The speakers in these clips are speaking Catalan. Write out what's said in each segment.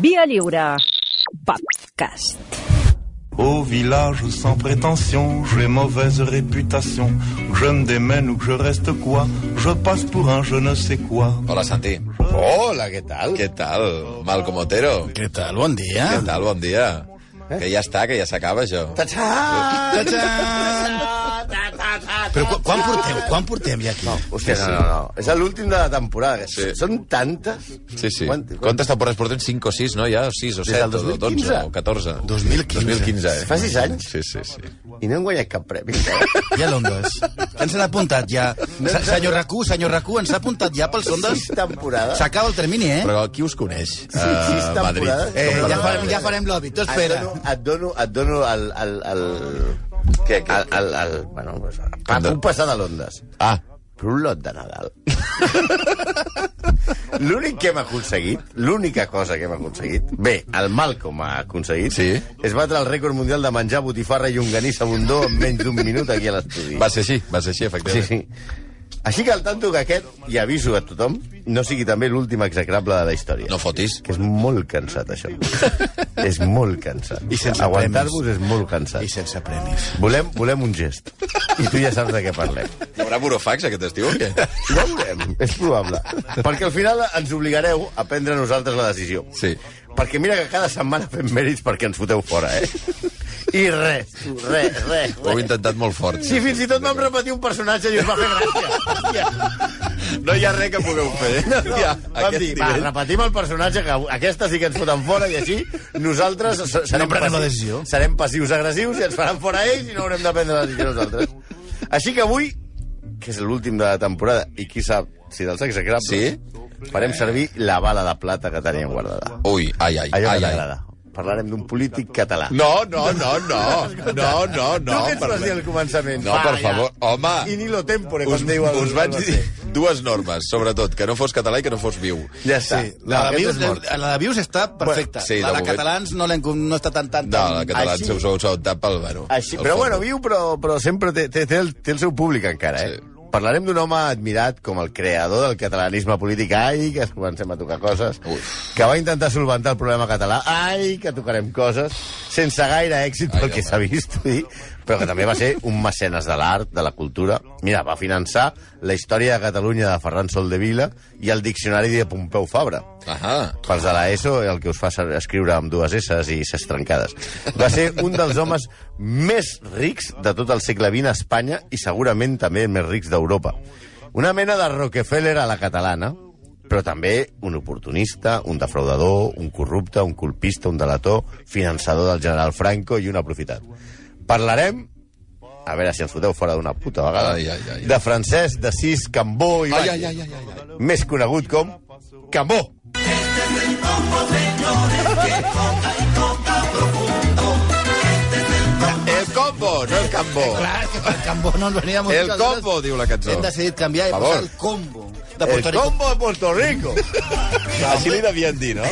Via Lliure. Podcast. Au village sans prétention, j'ai mauvaise réputation. Je me démène ou que je reste quoi, je passe pour un je ne sais quoi. Hola, Santi. Hola, què tal? Què tal? Malcom Otero. Què tal? Bon dia. Què tal? Bon dia. Que ja està, que ja s'acaba, això. Ta-ta! Ta-tan! Però qu quan portem? Quan portem ja aquí? No. Hòstia, no, no, no. És l'últim de la temporada. Sí. Són tantes... Sí, sí. Quant- Quantes temporades portem? 5 o 6, no? Ja? 6 o Des 7 del o 12 2015. o 14. 2015. 2015, eh? Fa sis anys? Sí, sí, sí. I no hem guanyat cap premi. encara. Ja l'Ondes. Ens han apuntat ja. Se- Senyor Racú, senyor Racú, ens ha apuntat ja pels Ondes? Sis temporades. S'acaba el termini, eh? Però qui us coneix? Sí, sis a Madrid. temporades. Eh, ja farem, ja farem lobby, tu Et espera. dono, et dono, et dono el... el, el... Què, què? El, el, el, bueno, pues, pa, puc passar de l'Ondes. Ah, Però un lot de Nadal. L'únic que hem aconseguit, l'única cosa que hem aconseguit, bé, el Malcolm ha aconseguit, Sí. és batre el rècord mundial de menjar botifarra i unganissa bundó en menys d'un minut aquí a l'estudi. va ser així, va ser així, Sí, efectivament. sí. Així que al tanto que aquest, i aviso a tothom, no sigui també l'últim execrable de la història. No fotis. Que és molt cansat, això. és molt cansat. I sense Aguantar-vos és molt cansat. I sense premis. Volem, volem un gest. I tu ja saps de què parlem. Hi haurà burofax aquest estiu o què? Ja ho veurem, és probable. Perquè al final ens obligareu a prendre nosaltres la decisió. Sí. Perquè mira que cada setmana fem mèrits perquè ens foteu fora, eh? I res, res, res. Ho heu intentat molt fort. Sí, fins i tot vam repetir un personatge i us va fer gràcia. Hòstia. No hi ha res que pugueu fer. No, no. Ja, Vam dir, va, nivell. repetim el personatge, que aquesta sí que ens foten fora, i així nosaltres se- serem, prenem la passi- decisió. serem passius agressius i ens faran fora ells i no haurem de prendre la decisió nosaltres. Així que avui, que és l'últim de la temporada, i qui sap si dels execrables, Sí? Farem servir la bala de plata que teníem guardada. Ui, ai, ai, Allò ai, que ai. t'agrada. Parlarem d'un polític català. No, no, no, no. No, no, no. tu què ens vas dir al començament? No, per favor, home. In illo tempore, Us, com diu el... us vaig dir dues normes, sobretot, que no fos català i que no fos viu. Ja està. Sí, la, de aquest Vius, mort. la de Vius està perfecta. sí, de la de moment. catalans no, no està tan, tan, No, tan... la català Així- us heu optat pel... Bueno, Així, però bueno, viu, però, però sempre té, té, té, el, té el seu públic encara, eh? Sí. Parlarem d'un home admirat com el creador del catalanisme polític, ai, que comencem a tocar coses, Uf. que va intentar solventar el problema català, ai, que tocarem coses, sense gaire èxit pel Ai, que home. s'ha vist, dir, però que també va ser un mecenes de l'art, de la cultura. Mira, va finançar la història de Catalunya de Ferran Soldevila i el diccionari de Pompeu Fabra. Ahà. Pels de l'ESO, el que us fa escriure amb dues S i ses trencades. Va ser un dels homes més rics de tot el segle XX a Espanya i segurament també més rics d'Europa. Una mena de Rockefeller a la catalana, però també un oportunista, un defraudador, un corrupte, un colpista, un delator, finançador del general Franco i un aprofitat. Parlarem a veure si ens foteu fora d'una puta vegada, Ai, ai, ai. de Francesc de Cis Cambó i Ai, ai, ai, ai, ai. més conegut com Cambó. El combo, no el cambó. Clar, que per Cambó no ens venia molt El combo, diu la cançó. Hem decidit canviar i posar el combo de El Rico. combo de Puerto Rico. Així li devien dir, no?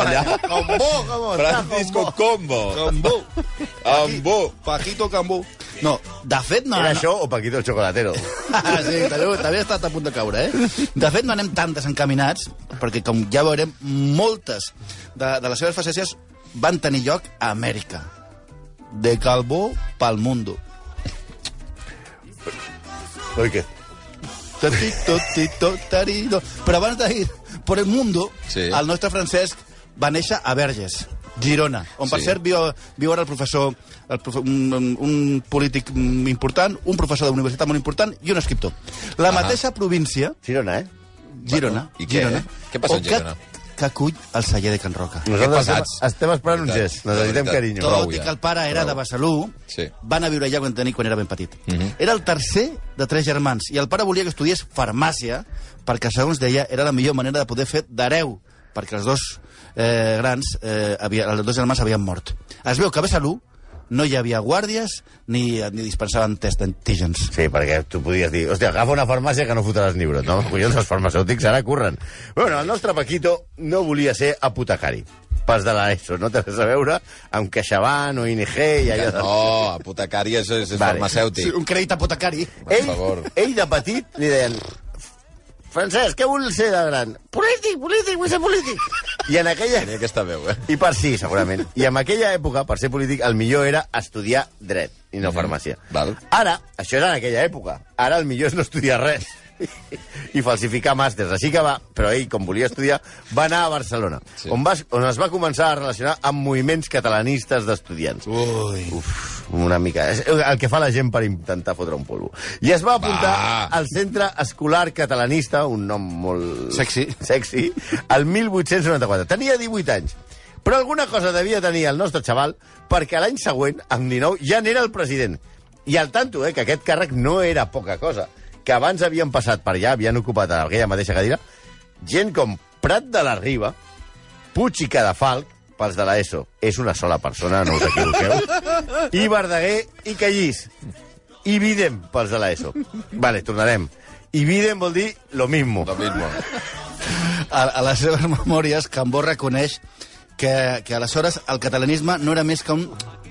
Allà. Combo, com està, Francisco combo. Combo. Ambó. Paquito Cambó. No, de fet no... Era no- això o Paquito el Chocolatero? Ah, sí, també, també ha estat a punt de caure, eh? De fet, no anem tan desencaminats, perquè, com ja veurem, moltes de, de les seves facècies van tenir lloc a Amèrica. De Calbó pel mundo. Oi, què? Tatito, tito, tarido. Però abans d'ir per el mundo, Sí. el nostre Francesc va néixer a Verges, Girona, on, per Sí. cert, viu, viu ara el professor, el profe, un, un polític important, un professor d'universitat molt important i un escriptor. La Ah. mateixa província, Girona, eh? Girona. i què? Girona. Què passa a on Girona? Que, que acull el celler de Can Roca. Nosaltres pesats. estem, estem esperant un Veritat, gest. Necessitem veritat. carinyo. Prou, Tot i ja. que el pare era Prou. de Besalú, Sí. va anar a viure allà quan, tenia, quan era ben petit. Mhm. Era el tercer de tres germans, i el pare volia que estudiés farmàcia, perquè, segons deia, era la millor manera de poder fer d'hereu, perquè els dos eh, grans, eh, havia, els dos germans havien mort. Es veu que a Besalú no hi havia guàrdies ni, ni dispensaven test d'antígens. Sí, perquè tu podies dir, hòstia, agafa una farmàcia que no fotràs ni brot, no? Collons, els farmacèutics ara curren. Bueno, el nostre Paquito no volia ser apotecari. Pas de l'ESO, no té res a veure amb CaixaBank o ING i allò de... No, apotecari és, és Vale. farmacèutic. un crèdit apotecari. Ell, favor. ell de petit li deien Francesc, què vols ser de gran? Polític, polític, vull ser polític. I en aquella... Tenia aquesta veu, eh? I per sí, segurament. I en aquella època, per ser polític, el millor era estudiar dret i no farmàcia. Val. Ara, això era en aquella època. Ara el millor és no estudiar res i falsificar màsters. Així que va, però ell, com volia estudiar, va anar a Barcelona, Sí. on, va, on es va començar a relacionar amb moviments catalanistes d'estudiants. Ui. Uf, una mica. És el que fa la gent per intentar fotre un polvo. I es va apuntar Va. al Centre Escolar Catalanista, un nom molt... Sexy. Sexy, el 1894. Tenia 18 anys. Però alguna cosa devia tenir el nostre xaval perquè l'any següent, amb 19, ja n'era el president. I al tanto, eh, que aquest càrrec no era poca cosa, que abans havien passat per allà, havien ocupat aquella mateixa cadira, gent com Prat de la Riba, Puig i Cadafalc, pels de l'ESO, és una sola persona, no us equivoqueu, i Verdaguer i Callís, i Videm, pels de l'ESO. Vale, tornarem. I Videm vol dir lo mismo. Lo mismo. A, a les seves memòries, Cambó reconeix que, que aleshores el catalanisme no era més que un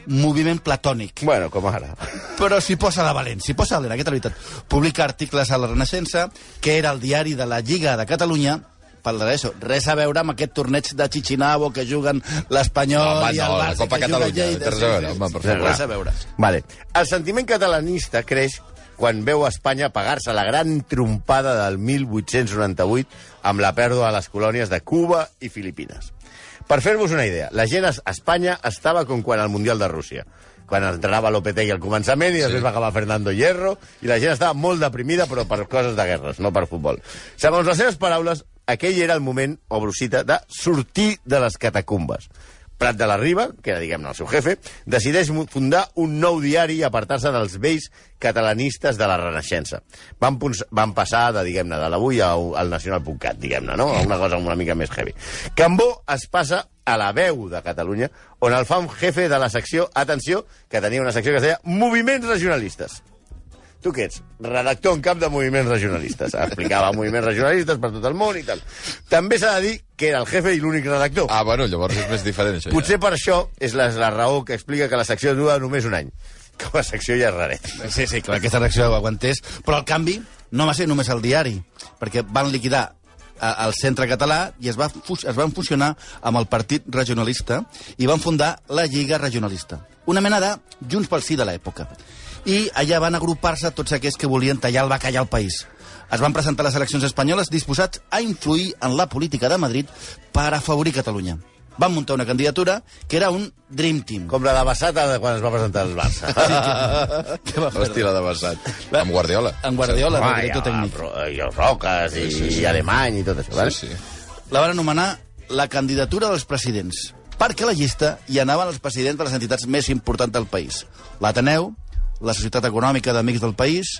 moviment platònic. Bueno, com ara. Però s'hi posa de valent, s'hi posa de valent, aquesta veritat. Publica articles a la Renaixença, que era el diari de la Lliga de Catalunya, pel de l'ESO. Res a veure amb aquest torneig de Chichinabo que juguen l'Espanyol Home, i el no, la Barça Copa Catalunya, Lleida. res a veure, home, per favor. Res a veure. Vale. El sentiment catalanista creix quan veu Espanya pagar-se la gran trompada del 1898 amb la pèrdua de les colònies de Cuba i Filipines. Per fer-vos una idea, la gent a Espanya estava com quan al Mundial de Rússia quan entrava Lopetegui al començament i després Sí. va acabar Fernando Hierro, i la gent estava molt deprimida, però per coses de guerres, no per futbol. Segons les seves paraules, aquell era el moment, o brusita, de sortir de les catacumbes. Prat de la Riba, que era, diguem-ne, el seu jefe, decideix fundar un nou diari i apartar-se dels vells catalanistes de la Renaixença. Van, van passar de, diguem-ne, de l'avui al nacional.cat, diguem-ne, no? A una cosa una mica més heavy. Cambó es passa a la veu de Catalunya, on el fa un jefe de la secció, atenció, que tenia una secció que es deia Moviments Regionalistes. Tu què ets? Redactor en cap de moviments regionalistes. Explicava moviments regionalistes per tot el món i tal. També s'ha de dir que era el jefe i l'únic redactor. Ah, bueno, llavors és més diferent, això. Potser per això és la, la raó que explica que la secció dura només un any. Que la secció ja és raret. Sí, sí, clar, aquesta reacció ho aguantés. Però el canvi no va ser només el diari, perquè van liquidar eh, el centre català i es, va, es van fusionar amb el partit regionalista i van fundar la Lliga Regionalista. Una mena de Junts pel Sí de l'època. I allà van agrupar-se tots aquells que volien tallar el bacallà al país. Es van presentar les eleccions espanyoles disposats a influir en la política de Madrid per afavorir Catalunya. Van muntar una candidatura que era un Dream Team. Com la de Bassata de quan es va presentar el Barça. que va Hòstia, la de Bassat. Amb Guardiola. en Guardiola, Ah, director i, tècnic. i els Roques i, Sí, sí, sí. i Alemany i tot això. vale? Sí, sí. la van anomenar la candidatura dels presidents, perquè a la llista hi anaven els presidents de les entitats més importants del país. L'Ateneu, la Societat Econòmica d'Amics del País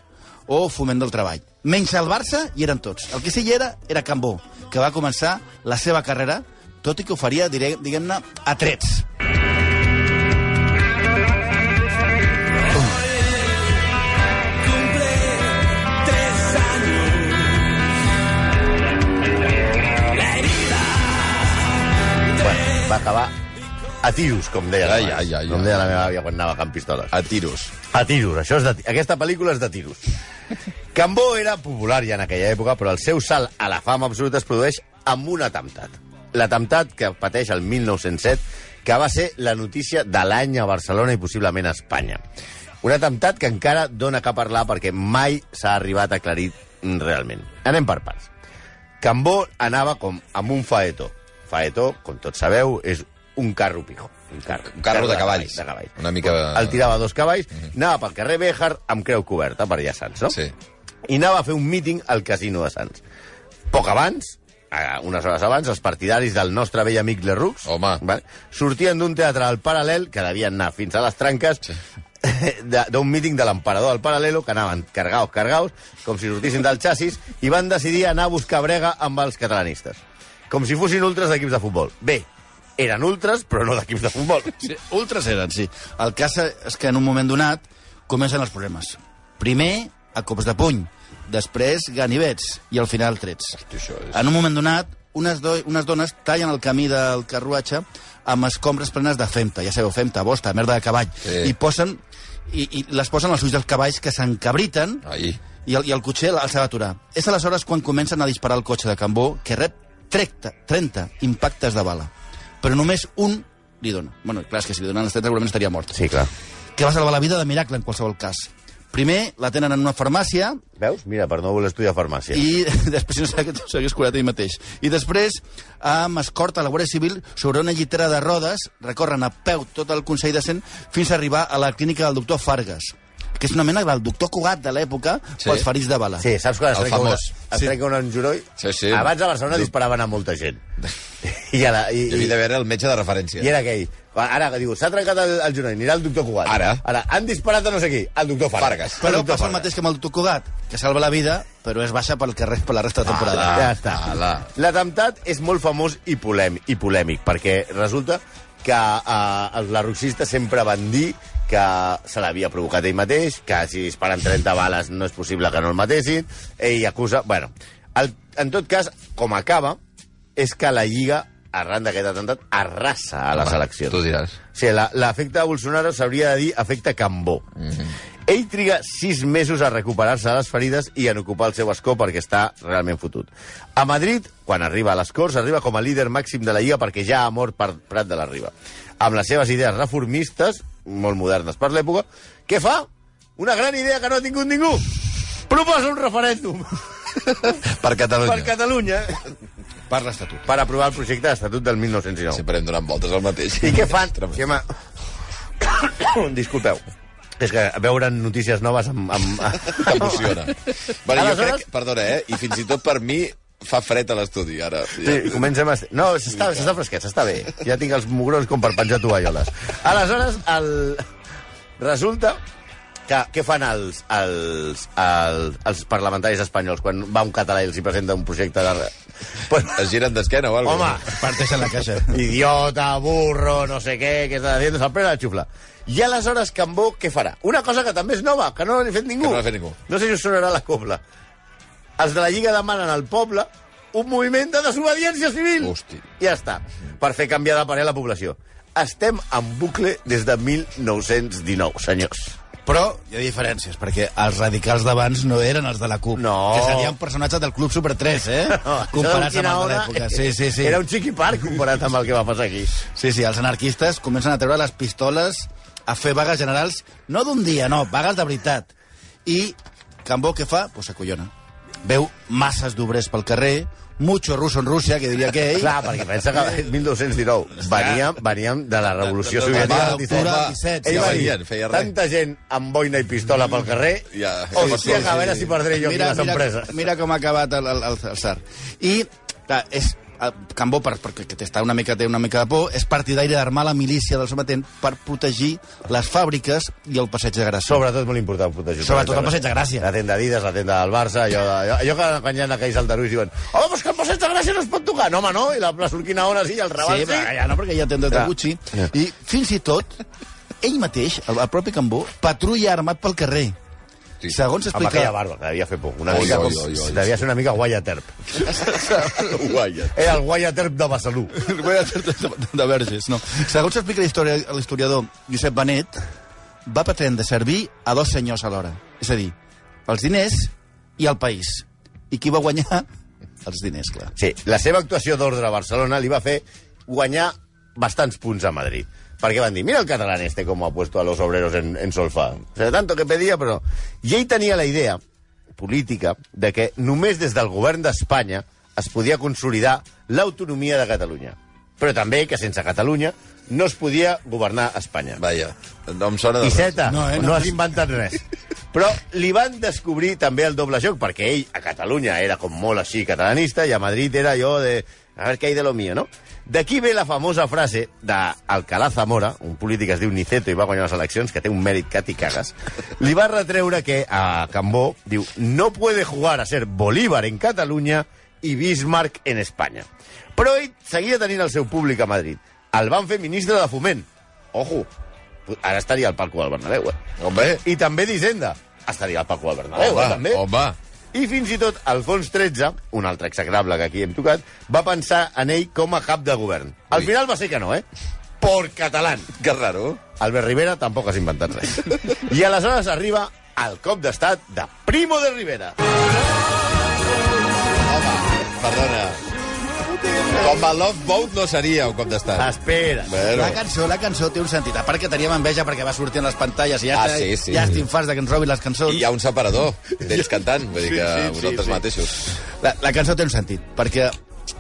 o Foment del Treball. Menys el Barça hi eren tots. El que sí hi era era Cambó, que va començar la seva carrera, tot i que ho faria, diguem-ne, a trets. Va acabar a tiros, com deia Ai, ai, ai, com ai. deia la meva àvia quan anava a Camp Pistoles. A tiros. A tiros, això és de, aquesta pel·lícula és de tiros. Cambó era popular ja en aquella època, però el seu salt a la fama absoluta es produeix amb un atemptat. L'atemptat que pateix el 1907, que va ser la notícia de l'any a Barcelona i possiblement a Espanya. Un atemptat que encara dona que parlar perquè mai s'ha arribat a aclarir realment. Anem per parts. Cambó anava com amb un faetó. Faetó, com tots sabeu, és un carro pijo. Un carro, Un carro de cavalls. De cavalls. Una mica El tirava dos cavalls, anava pel carrer Béjar amb creu coberta, per allà Sants, no? Sí. I anava a fer un míting al casino de Sants. Poc abans, unes hores abans, els partidaris del nostre vell amic Home. vale, sortien d'un teatre al Paral·lel, que devien anar fins a les tranques, Sí. de- d'un míting de l'emperador al Paral·lelo, que anaven cargaos, cargaos, com si sortissin del xassis, i van decidir anar a buscar brega amb els catalanistes. Com si fossin ultres d'equips de futbol. Bé, eren ultres, però no d'equips de futbol. Sí, ultras eren, sí. El cas és que en un moment donat comencen els problemes. Primer, a cops de puny, després ganivets i al final trets. això és- En un moment donat, unes, do unes dones tallen el camí del carruatge amb escombres plenes de femta, ja sabeu, femta, bosta, merda de cavall, Sí. i posen i, i les posen als ulls dels cavalls que s'encabriten i el, i el cotxer els ha d'aturar. És aleshores quan comencen a disparar el cotxe de Cambó, que rep 30, 30 impactes de bala. Però només un li dona. Bueno, clar, és que si li donen els 30 segurament estaria mort. Sí, clar. Que va salvar la vida de miracle en qualsevol cas. Primer la tenen en una farmàcia Veus? Mira, per no voler estudiar farmàcia. i després si no sé que s'hagués curat ell mateix. I després, amb escorta a la Guàrdia Civil, sobre una llitera de rodes, recorren a peu tot el Consell de Cent fins a arribar a la clínica del doctor Fargas, que és una mena del doctor Cugat de l'època Sí. pels ferits de bala. Sí, saps quan es trenca, una, es trenca un enjoroll? Sí, sí. Abans a Barcelona Du- disparaven a molta gent. I, ara, i, i, d'haver el metge de referència. i era aquell. Ara que diu, s'ha trencat el, el genoll, anirà el doctor Cugat. Ara. Ara, han disparat a no sé qui, el doctor Fargas. Fargas. El Però doctor passa el Fargas. mateix que amb el doctor Cugat, que salva la vida, però és baixa pel que res per la resta de temporada. Ala. Ja està. L'atemptat és molt famós i, polèmic, i polèmic, perquè resulta que eh, la roxista sempre van dir que se l'havia provocat ell mateix, que si disparen 30 bales no és possible que no el matessin, ell acusa... Bueno, el, en tot cas, com acaba, és que la Lliga, arran d'aquest atemptat, arrasa a les Home, eleccions. tu diràs. Sí, la- l'efecte Bolsonaro s'hauria de dir efecte Cambó. Mm -hmm. Ell triga sis mesos a recuperar-se de les ferides i en ocupar el seu escó perquè està realment fotut. A Madrid, quan arriba a les Corts, arriba com a líder màxim de la Lliga perquè ja ha mort per Prat de la Riba. Amb les seves idees reformistes, molt modernes per l'època, què fa? Una gran idea que no ha tingut ningú. Proposa un referèndum Per Catalunya. per Catalunya Per l'Estatut. per aprovar el projecte d'Estatut del 1909. Sempre hem donat voltes al mateix. I què fan? Sí, home... Disculpeu. És que veure notícies noves amb... amb... T'emociona. Bueno, jo crec, perdona, eh? I fins i tot per mi fa fred a l'estudi, ara. Sí, comencem a... No, s'està s'està fresquet, s'està bé. Ja tinc els mugrons com per penjar tovalloles. Aleshores, el... resulta que què fan els, els, els, els parlamentaris espanyols quan va un català i els hi presenta un projecte de... Pues, Es giren d'esquena o alguna home, Parteixen la caixa. idiota, burro, no sé què, què està dient, se'l pren la xufla. I aleshores Cambó què farà? Una cosa que també és nova, que no l'ha fet ningú. Que no l'ha fet ningú. No sé si us sonarà la cobla. Els de la Lliga demanen al poble un moviment de desobediència civil. Hosti. Ja està, per fer canviar de parer la població. Estem en bucle des de 1919, senyors. Però hi ha diferències, perquè els radicals d'abans no eren els de la CUP. No. Que serien personatges del Club Super 3, eh? Comparats amb Quina el de l'època. Sí, sí, sí. Era un xiqui parc comparat amb el que va passar aquí. Sí, sí, els anarquistes comencen a treure les pistoles a fer vagues generals, no d'un dia, no, vagues de veritat. I Cambó què fa? Pues s'acollona. Veu masses d'obrers pel carrer, mucho ruso en Rússia, que diria aquell. Clar, perquè pensa que 1219 veníem, veníem de la revolució soviètica del 17. octubre del 17, Ell ja va dir, feia res. tanta gent amb boina i pistola pel carrer, Ja, hòstia, sí, que a veure si perdré jo aquí les mira, empreses. mira com ha acabat el, el, el, el SAR. I, clar, és, el Cambó, per, perquè que està una mica, té una mica de por, és partidari d'armar la milícia del sometent per protegir les fàbriques i el passeig de Gràcia. Sobretot molt important protegir. Sobretot el Passeig de Gràcia. La tenda d'Adidas, la tenda del Barça, allò, allò, allò que quan hi ha aquells altaruis diuen home, doncs que el Passeig de Gràcia no es pot tocar. No, home, no, i la, la Sorquina Ona sí, i el Raval Sí, sí. però ja no, perquè hi ha tendes de. Gucci. Ja. I fins i tot, ell mateix, el, el propi Cambó, patrulla armat pel carrer. Sí. Segons Amb aquella explica... barba, que devia fer por. Una Oi, mica oi, com... oi, oi, devia ser una mica Guaya Terp. Guaia. Era el Guaya Terp de Besalú. de, de Verges, no. Segons explica l'historia- l'historiador Josep Benet, va pretendre de servir a dos senyors alhora. És a dir, els diners i el país. I qui va guanyar? Els diners, clar. Sí, la seva actuació d'ordre a Barcelona li va fer guanyar bastants punts a Madrid. Perquè van dir, mira el catalán este como ha puesto a los obreros en, en solfa. O sea, tanto que pedía, però... I ell tenia la idea política de que només des del govern d'Espanya es podia consolidar l'autonomia de Catalunya. Però també que sense Catalunya no es podia governar Espanya. Vaja, no em sona de res. Iceta, No, no, eh, eh, no. no has inventat res. Però li van descobrir també el doble joc, perquè ell a Catalunya era com molt així catalanista i a Madrid era allò de... A veure què hi de lo mío, no? D'aquí ve la famosa frase d'Alcalá Zamora, un polític que es diu Niceto i va guanyar les eleccions, que té un mèrit que t'hi cagues, li va retreure que a Cambó, diu, no puede jugar a ser Bolívar en Catalunya i Bismarck en Espanya. Però ell seguia tenint el seu públic a Madrid. El van fer ministre de Foment. Ojo, ara estaria al palco del Bernabéu, eh? Home, I també d'Hisenda. Estaria al palco del Bernabéu, home, eh, també. home. I fins i tot Alfons XIII, un altre execrable que aquí hem tocat, va pensar en ell com a cap de govern. Al Ui. final va ser que no, eh? Por catalán. Que raro. Albert Rivera tampoc has inventat res. I aleshores arriba el cop d'estat de Primo de Rivera. Home, perdona. Com a Love Boat no seria un cop d'estat. Espera. Bueno. La cançó, la cançó té un sentit. A part que teníem enveja perquè va sortir en les pantalles i ja, Ah, sí, sí. ja estem farts de que ens robin les cançons. I hi ha un separador d'ells cantant, vull dir que Sí, sí, vosaltres sí. mateixos. La, la cançó té un sentit, perquè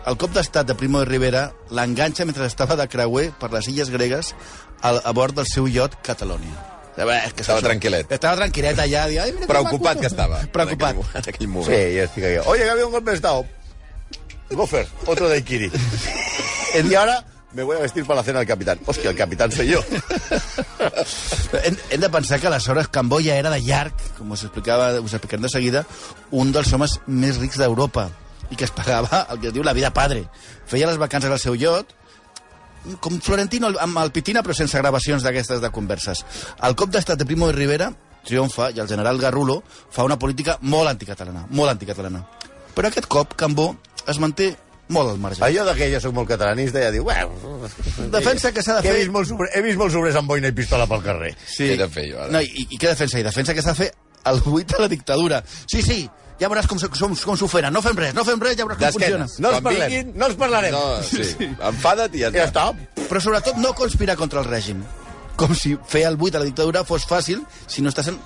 el cop d'estat de Primo de Rivera l'enganxa mentre estava de creuer per les illes gregues al, a bord del seu iot Catalònia. A és que Estava tranquil·let. Estava tranquil·let allà. Dia, Ai, mira que Preocupat maco". que estava. Preocupat. En aquell, en aquell Sí, moment. yo estoy aquí. Oye, que había un golpe de estado. Gofer, otro de Kiri. y ahora me voy a vestir para la cena del capitán. Hostia, el capitán soy yo. Hem, hem de pensar que aleshores Cambó ja era de llarg, com us explicava, us explicarem de seguida, un dels homes més rics d'Europa i que es pagava el que es diu la vida padre. Feia les vacances al seu iot, com Florentino amb el Pitina, però sense gravacions d'aquestes de converses. El cop d'estat de Primo de Rivera triomfa i el general Garrulo fa una política molt anticatalana, molt anticatalana. Però aquest cop Cambó es manté molt al marge. Allò de que jo soc molt catalanista ja diu... Bueno, Defensa que s'ha de que he fer... vist, molts sobre, he vist molts sobres amb boina i pistola pel carrer. Sí. Què he de fer jo, ara? No, i, I què defensa? I defensa que s'ha de fer el buit a la dictadura. Sí, sí, ja veuràs com, com, com s'ho feren. No fem res, no fem res, ja veuràs com funciona. No els parlem, vinguin- no els parlarem. No, sí. Enfada't i ja Ja està. està. Però sobretot no conspirar contra el règim. Com si fer el buit a la dictadura fos fàcil si no estàs en,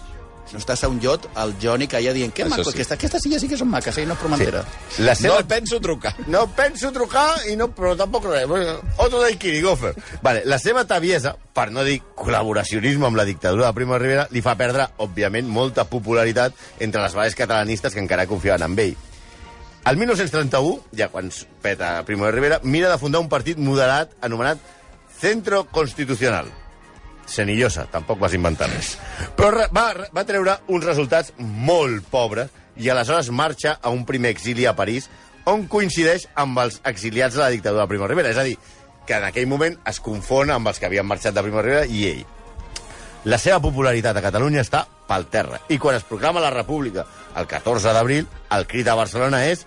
si no estàs a un iot, el Johnny, allà dient que maco, sí. aquesta, aquestes illes sí que són maques, eh? no és Formentera. La No seva... et penso trucar. No penso trucar, i no, però tampoc res. Otro de Kiri, Gofer. Vale, la seva taviesa, per no dir col·laboracionisme amb la dictadura de Primo Rivera, li fa perdre, òbviament, molta popularitat entre les bases catalanistes que encara confiaven en ell. El 1931, ja quan peta Primo de Rivera, mira de fundar un partit moderat anomenat Centro Constitucional. Senillosa, tampoc vas inventar res. Però va, va treure uns resultats molt pobres i aleshores marxa a un primer exili a París on coincideix amb els exiliats de la dictadura de Primo Rivera. És a dir, que en aquell moment es confon amb els que havien marxat de Primo Rivera i ell. La seva popularitat a Catalunya està pel terra. I quan es proclama la República el 14 d'abril, el crit a Barcelona és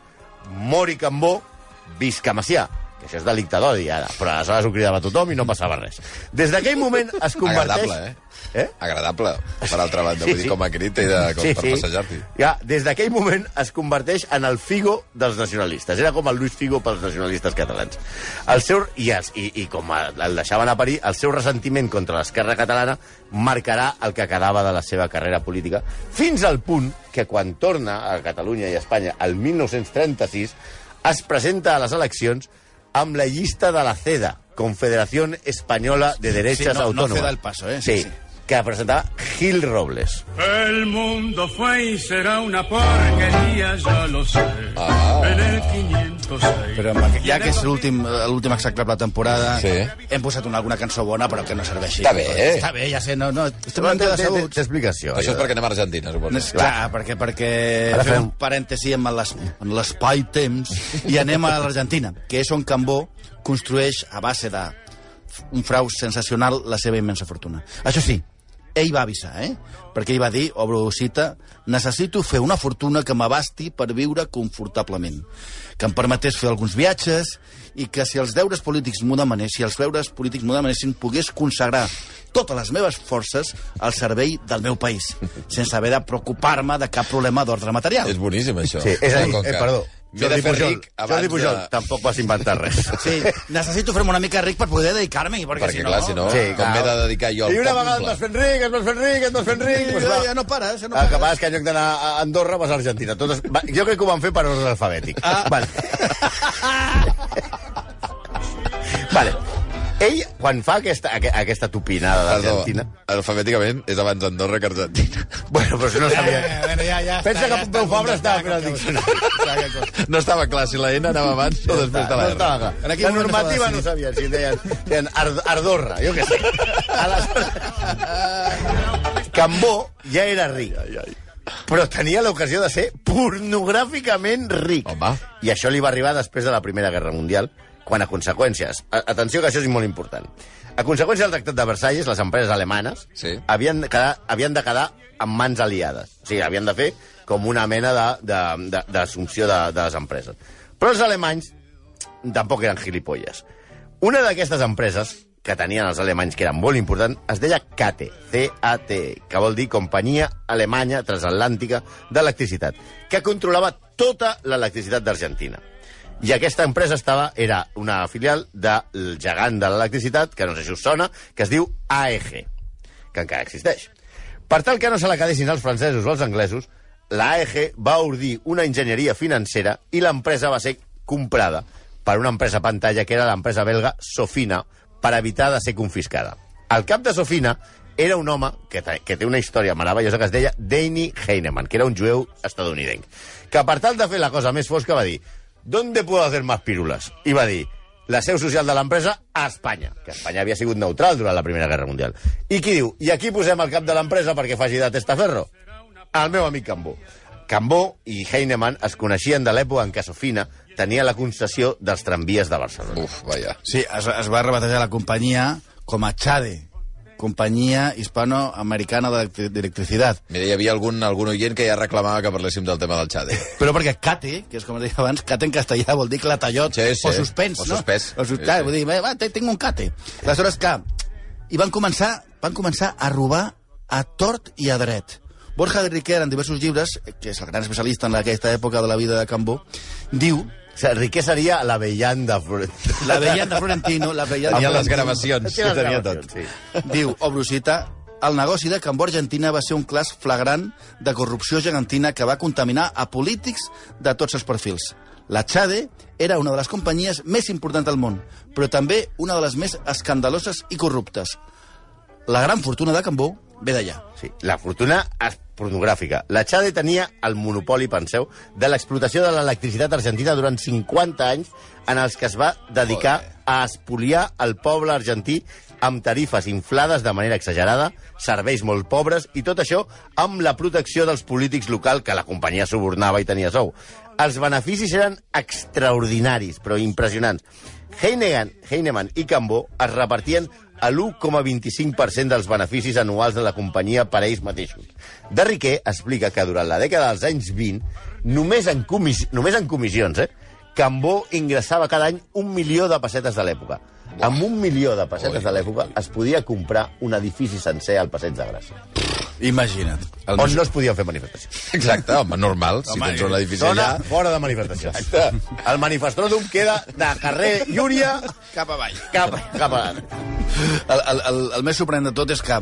Mori Cambó, visca Macià. Que això és delicte d'odi, ara. Però aleshores ho cridava tothom i no passava res. Des d'aquell moment es converteix... Agradable, eh? Eh? Agradable, per altra banda. Sí, Vull dir, sí. com a crit i de, com per passejar-t'hi. Ja, des d'aquell moment es converteix en el Figo dels nacionalistes. Era com el Luis Figo pels nacionalistes catalans. El seu, i, els, i, I com el deixaven a parir, el seu ressentiment contra l'esquerra catalana marcarà el que quedava de la seva carrera política, fins al punt que quan torna a Catalunya i a Espanya el 1936 es presenta a les eleccions amb la llista de la CEDA, Confederación Española de Derechas Sí, no- no Autónomas. ceda el paso, eh? Sí, Sí, sí. Que presentava Gil Robles. El mundo fue y será una porquería, ya lo sé. Ah. En el 506. Però amb ja que és l'últim l'últim execrable de la temporada, Sí. hem posat una, alguna cançó bona, però que no serveixi. Està bé, eh? Està bé, ja sé, no, no, estem en dia de té- explicació. Això és perquè anem a Argentina, No suposo. és clar, perquè, perquè Ara fem fem- un parèntesi en l'espai-temps i anem a l'Argentina, que és on Cambó construeix a base de un frau sensacional la seva immensa fortuna. Això sí, ell va avisar, eh? Perquè ell va dir, obro cita, necessito fer una fortuna que m'abasti per viure confortablement, que em permetés fer alguns viatges i que si els deures polítics m'ho demanessin, si els deures polítics m'ho demanessin, pogués consagrar totes les meves forces al servei del meu país, sense haver de preocupar-me de cap problema d'ordre material. És boníssim, això. Sí, és a dir, eh, perdó, M'he de fer ric Jordi abans Pujol, de... tampoc vas inventar res. Sí, necessito fer-me una mica ric per poder dedicar-me-hi, perquè, Perquè, si no... clar, si no, Sí, com m'he de dedicar jo al I una vegada et vas fent ric, et vas fent ric, et vas fent ric... Pues ja, va. ja no pares, ja no El que pares. passa és que en lloc d'anar a Andorra vas a Argentina. Tot es... va, jo crec que ho van fer per ordre alfabètic. Ah. Vale. vale. Ell, quan fa aquesta, aqu- aquesta tupinada d'Argentina... alfabèticament és abans Andorra que Argentina. Bueno, però si no sabia... bueno, ja, ja Pensa està, que ja Pompeu està, Fabra ja estava fent el que- diccionari. No estava clar si la N anava abans o després de no la estava R. clar. En aquell La no normativa no sabien si deien, deien Ard Ardorra, jo què sé. Aleshores, Cambó ja era ric, però tenia l'ocasió de ser pornogràficament ric. Home. I això li va arribar després de la Primera Guerra Mundial, quan a conseqüències... A atenció que això és molt important. A conseqüència del Tractat de Versalles, les empreses alemanes Sí. havien, de quedar, havien de quedar en mans aliades. O sigui, havien de fer com una mena d'assumpció de, de, d'assumpció de, de les empreses. Però els alemanys tampoc eren gilipolles. Una d'aquestes empreses que tenien els alemanys, que eren molt important, es deia CATE, C-A-T, que vol dir Companyia Alemanya Transatlàntica d'Electricitat, que controlava tota l'electricitat d'Argentina. I aquesta empresa estava era una filial del gegant de l'electricitat, que no sé si us sona, que es diu AEG, que encara existeix. Per tal que no se la quedessin els francesos o els anglesos, l'AEG va ordir una enginyeria financera i l'empresa va ser comprada per una empresa pantalla que era l'empresa belga Sofina per evitar de ser confiscada. El cap de Sofina era un home que, que té una història meravellosa que es deia Danny Heinemann, que era un jueu estadounidenc, que per tal de fer la cosa més fosca va dir ¿Dónde puedo hacer más pírulas? I va dir la seu social de l'empresa a Espanya, que Espanya havia sigut neutral durant la Primera Guerra Mundial. I qui diu, i aquí posem el cap de l'empresa perquè faci de testaferro? El meu amic Cambó. Cambó i Heinemann es coneixien de l'època en què Sofina tenia la concessió dels tramvies de Barcelona. Uf, vaja. Sí, es, es va rebatejar la companyia com a Chade, companyia hispanoamericana d'electri- d'electricitat. Mira, hi havia algun, algun oient que ja reclamava que parléssim del tema del Xade. Però perquè cate, que és com es deia abans, cate en castellà vol dir clatallot Sí, sí. o suspens, O no? suspès. O sus... Sí, sí. vull dir, va, tinc un cate. Aleshores, clar, i van començar, van començar a robar a tort i a dret. Borja de Riquer, en diversos llibres, que és el gran especialista en aquesta època de la vida de Cambó, diu O sigui, Riquer seria la vellant de... la de Florentino, la de Tenia les Florentino, gravacions, Té les tenia gravacions, tot. Sí. Diu, Obrusita, el negoci de Cambó Argentina va ser un clas flagrant de corrupció gegantina que va contaminar a polítics de tots els perfils. La Chade era una de les companyies més importants del món, però també una de les més escandaloses i corruptes. La gran fortuna de Cambó ve d'allà. Sí, la fortuna es- pornogràfica. La Chade tenia el monopoli, penseu, de l'explotació de l'electricitat argentina durant 50 anys en els que es va dedicar a espoliar el poble argentí amb tarifes inflades de manera exagerada, serveis molt pobres i tot això amb la protecció dels polítics local que la companyia subornava i tenia sou. Els beneficis eren extraordinaris, però impressionants. Heinemann, Heinemann i Cambó es repartien a l'1,25% dels beneficis anuals de la companyia per ells mateixos. De Riquer explica que durant la dècada dels anys 20, només en, comis només en comissions, eh, Cambó ingressava cada any un milió de pessetes de l'època. Amb un milió de pessetes de l'època es podia comprar un edifici sencer al Passeig de Gràcia, Imagina't. El on no es podien fer manifestacions. Exacte, home, normal. Si Home, tens un edifici Zona allà... fora de manifestacions. El manifestròdom queda de carrer Llúria Cap avall. cap, cap a dalt. El, el, el, el més sorprenent de tot és que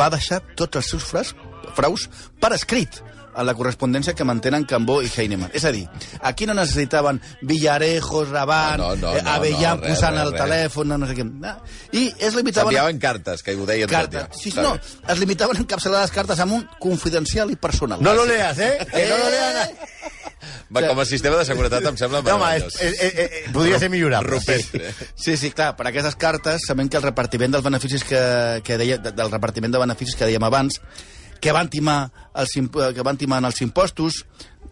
va deixar tots els seus fraus, fraus per escrit en la correspondència que mantenen Cambó i Heinemann. És a dir, aquí no necessitaven Villarejos, Raban, No, no, no, eh, no, Avellán no, res, posant res, el res. telèfon, no sé què. No. I es limitaven... S'enviaven cartes, que ho deien tot, Sí, ja. no, es limitaven a encapçalar les cartes amb un confidencial i personal. No lo leas, ¿eh? Que no lo leas. Va, com a sistema de seguretat em sembla No, home, meravellós. és, és, és, és, podria ser millorable. Rupestre. Sí, sí, clar, per aquestes cartes sabem que el repartiment dels beneficis que, que deia, de- del repartiment de beneficis que dèiem abans, que van timar els, imp- que van timar els impostos,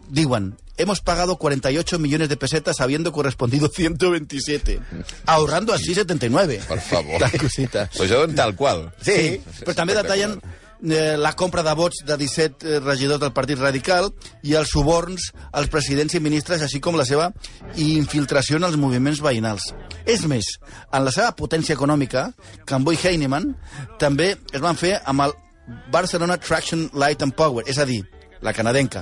diuen, hemos pagado 48 millones de pesetas habiendo correspondido 127, ahorrando así 79. Per favor. La cosita. Això en tal qual. Sí. Però també detallen eh, la compra de vots de 17 eh, regidors del Partit Radical i els suborns als presidents i ministres, així com la seva infiltració en els moviments veïnals. És més, en la seva potència econòmica, Cambó i Heinemann també es van fer amb el Barcelona Traction Light and Power, és a dir, la canadenca,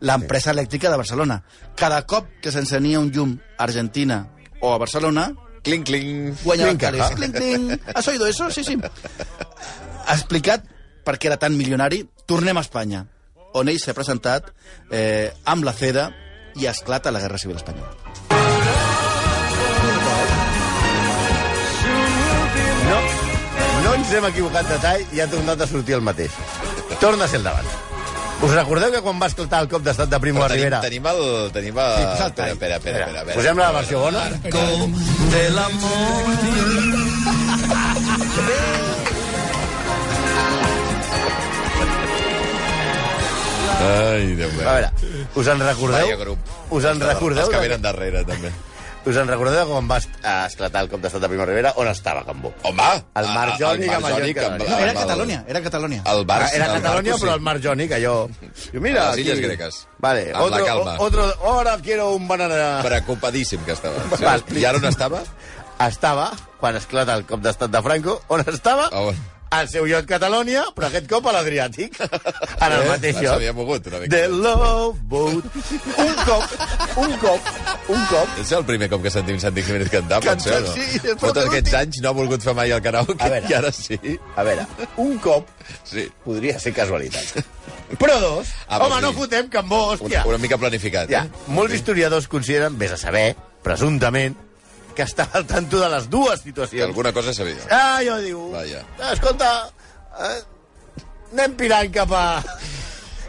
l'empresa elèctrica de Barcelona. Cada cop que s'encenia un llum a Argentina o a Barcelona, Cling, cling. guanyava calés. ah. Clinc, clinc. ¿Has oído eso? Sí, sí. Ha explicat per què era tan milionari. Tornem a Espanya, on ell s'ha presentat eh, amb la CEDA i esclata la Guerra Civil Espanyola. No ens hem equivocat de tall i ha tornat a sortir el mateix. Torna a ser el davant. Us recordeu que quan va escoltar el cop d'estat de Primo tenim, Rivera... tenim el... Tenim el... Sí, posa el espera, tall. espera, espera, espera, espera. Posem la versió bona? Ai, Déu meu. A veure, us en recordeu? Vaya grup. Us en recordeu? Els que de- venen darrere, també. Us en recordeu de quan va esclatar el cop d'estat de Primo Rivera? On estava Cambó? Home! El Marc Jònic el amb Marc el amb- amb- No, era el- Catalunya, era Catalunya. El Barça. Era el Catalunya, Barça, però el Marc Jònic, allò... Diu, mira, A les Illes Gregues. Vale, Amb la otro, calma. otro, ahora quiero un banana... Preocupadíssim que estava. Sí. Val. I ara on estava? Estava, quan esclata el cop d'estat de Franco, on estava? On? Al seu iot Catalònia, però aquest cop a l'Adriàtic. En el Eh, mateix iot. s'havia mogut una mica. The Love Boat. Un cop, un cop, un cop. És el primer cop que sentim Santi Jiménez cantar, pot ser o no? sí, Tots aquests anys no ha volgut fer mai el karaoke, veure. i ara sí. A veure, un cop Sí. podria ser casualitat. Però dos, Ah, home, vols no fotem Cambó, Una, hòstia. una mica planificat, Ja, eh? molts historiadors consideren, vés a saber, presumptament, que estava al tanto de les dues Que situacions. alguna cosa sabia. Ah, jo diu... Vaja. Escolta, eh, anem pirant cap a...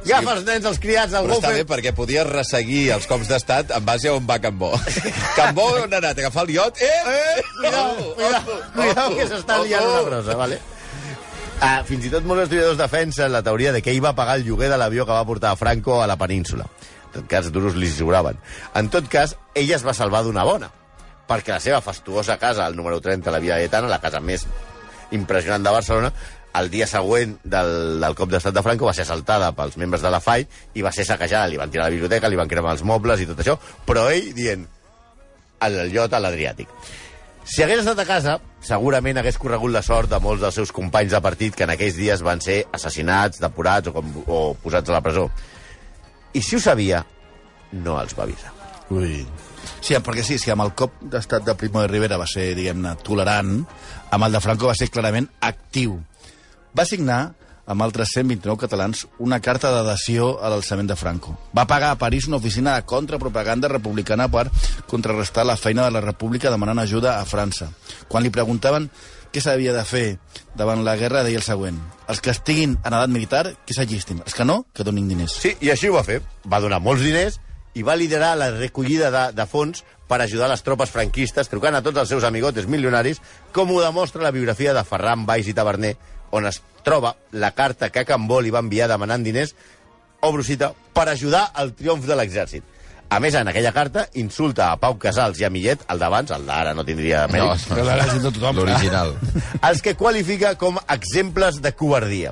Agafa els nens, els criats, el Però està bé perquè podia resseguir els cops d'estat en base a on va Cambó. Cambó on ha anat? A agafar el iot? Eh! Eh, cuidao, Ojo, cuidao, ojo, cuidao, ojo, que s'està ojo. liant una brossa, vale? Ah, fins i tot molts historiadors defensen la teoria de que ell va pagar el lloguer de l'avió que va portar a Franco a la península. En tot cas, duros li sobraven. En tot cas, ella es va salvar d'una bona, perquè la seva fastuosa casa, al número 30, la Via Etana, la casa més impressionant de Barcelona, el dia següent del, del cop d'estat de Franco va ser assaltada pels membres de la FAI i va ser saquejada. Li van tirar la biblioteca, li van cremar els mobles i tot això, però ell dient el llot a l'Adriàtic. Si hagués estat a casa, segurament hagués corregut la sort de molts dels seus companys de partit que en aquells dies van ser assassinats, depurats o, com, o posats a la presó. I si ho sabia, no els va avisar. Ui. Sí, perquè sí, si amb el cop d'estat de Primo de Rivera va ser, diguem-ne, tolerant, amb el de Franco va ser clarament actiu. Va signar, amb altres 129 catalans, una carta d'adhesió a l'alçament de Franco. Va pagar a París una oficina de contrapropaganda republicana per contrarrestar la feina de la República demanant ajuda a França. Quan li preguntaven què s'havia de fer davant la guerra, deia el següent. Els que estiguin en edat militar, que s'allistin. Els que no, que donin diners. Sí, i així ho va fer. Va donar molts diners i va liderar la recollida de, de fons per ajudar les tropes franquistes, trucant a tots els seus amigotes milionaris, com ho demostra la biografia de Ferran Baix i Taverner, on es troba la carta que Cambó li va enviar demanant diners, obro cita, per ajudar al triomf de l'exèrcit. A més, en aquella carta, insulta a Pau Casals i a Millet, el d'abans, el d'ara no tindria mèrit, tothom. L'original. els que qualifica com exemples de covardia.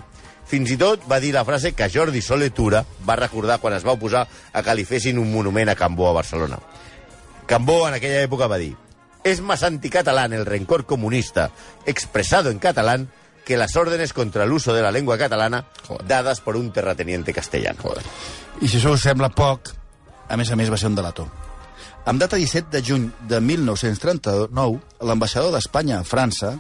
Fins i tot va dir la frase que Jordi Soletura va recordar quan es va oposar a que li fessin un monument a Cambó a Barcelona. Cambó en aquella època va dir «Es más anticatalán el rencor comunista expresado en catalán que las órdenes contra el uso de la lengua catalana Joder. dadas por un terrateniente castellano». Joder. I si això us sembla poc, a més a més va ser un delator. Amb data 17 de juny de 1939, l'ambaixador d'Espanya a França,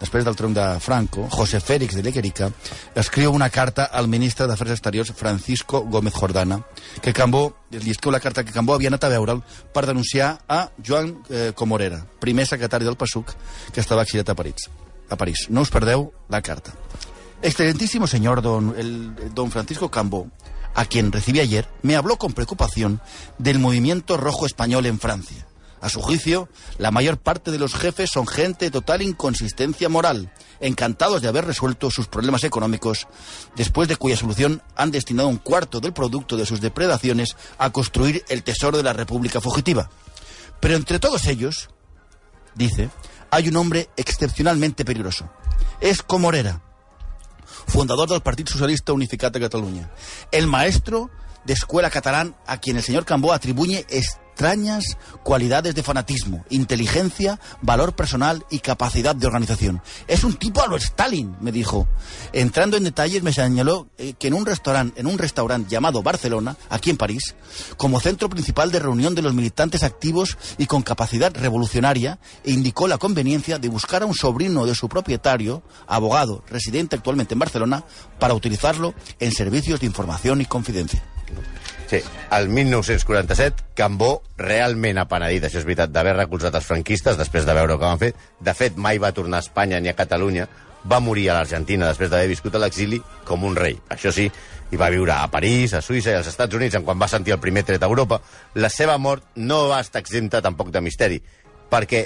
després del tronc de Franco, José Félix de Lequerica, escriu una carta al ministre d'Afers Exteriors Francisco Gómez Jordana, que Cambó, li escriu la carta que Cambó havia anat a veure'l per denunciar a Joan eh, Comorera, primer secretari del PSUC, que estava exiliat a París. A París. No us perdeu la carta. Excelentísimo señor don, el, don Francisco Cambó, a quien recibí ayer, me habló con preocupación del movimiento rojo español en Francia. A su juicio, la mayor parte de los jefes son gente de total inconsistencia moral, encantados de haber resuelto sus problemas económicos, después de cuya solución han destinado un cuarto del producto de sus depredaciones a construir el tesoro de la República fugitiva. Pero entre todos ellos, dice, hay un hombre excepcionalmente peligroso. Es Comorera, fundador del Partido Socialista Unificat de Cataluña. El maestro de escuela catalán a quien el señor Cambó atribuye extrañas cualidades de fanatismo, inteligencia, valor personal y capacidad de organización. Es un tipo a lo Stalin, me dijo. Entrando en detalles, me señaló eh, que en un restaurante, en un restaurante llamado Barcelona, aquí en París, como centro principal de reunión de los militantes activos y con capacidad revolucionaria, indicó la conveniencia de buscar a un sobrino de su propietario, abogado, residente actualmente en Barcelona, para utilizarlo en servicios de información y confidencia. Sí, el 1947, Cambó realment ha penedit, això és veritat, d'haver recolzat els franquistes després de veure el que van fer. De fet, mai va tornar a Espanya ni a Catalunya. Va morir a l'Argentina després d'haver viscut a l'exili com un rei. Això sí, i va viure a París, a Suïssa i als Estats Units en quan va sentir el primer tret a Europa. La seva mort no va estar exempta tampoc de misteri, perquè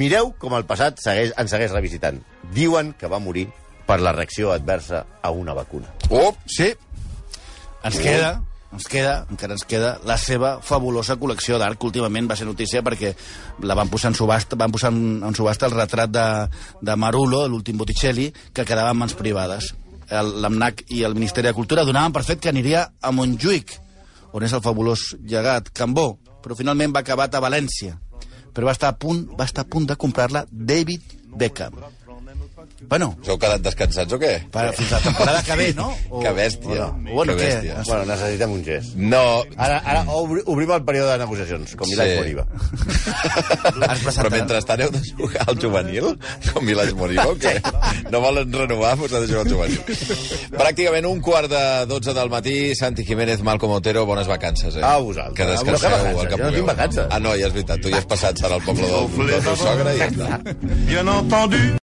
mireu com el passat segueix, ens segueix revisitant. Diuen que va morir per la reacció adversa a una vacuna. Oh, Sí, ens queda, ens queda, encara ens queda, la seva fabulosa col·lecció d'art, que últimament va ser notícia perquè la van posar en subhasta, van posar en, subhasta el retrat de, de Marulo, l'últim Botticelli, que quedava en mans privades. L'AMNAC i el Ministeri de Cultura donaven per fet que aniria a Montjuïc, on és el fabulós llegat Cambó, però finalment va acabar a València. Però va estar a punt, va estar a punt de comprar-la David Beckham. Bueno, Us heu quedat descansats o què? per, fins la temporada que ve, no? O, Que bèstia. o Bueno, Que què? bèstia. Bueno, necessitem un gest. No, Ara, ara obri, obrim el període de negociacions, com Milà Sí. Moriba. Però mentrestant heu de jugar al juvenil, com Milàs Moribo, que no volen renovar, doncs ha de jugar al juvenil. Pràcticament un quart de 12 del matí, Santi Jiménez, Malcom Otero, bones vacances, eh? A vosaltres. Que A descanseu vosaltres, el que jo no pugueu. tinc vacances. Ah, no, ja és veritat, tu ja has passat, serà al poble del, del teu sogre i ja està. Bien entendu.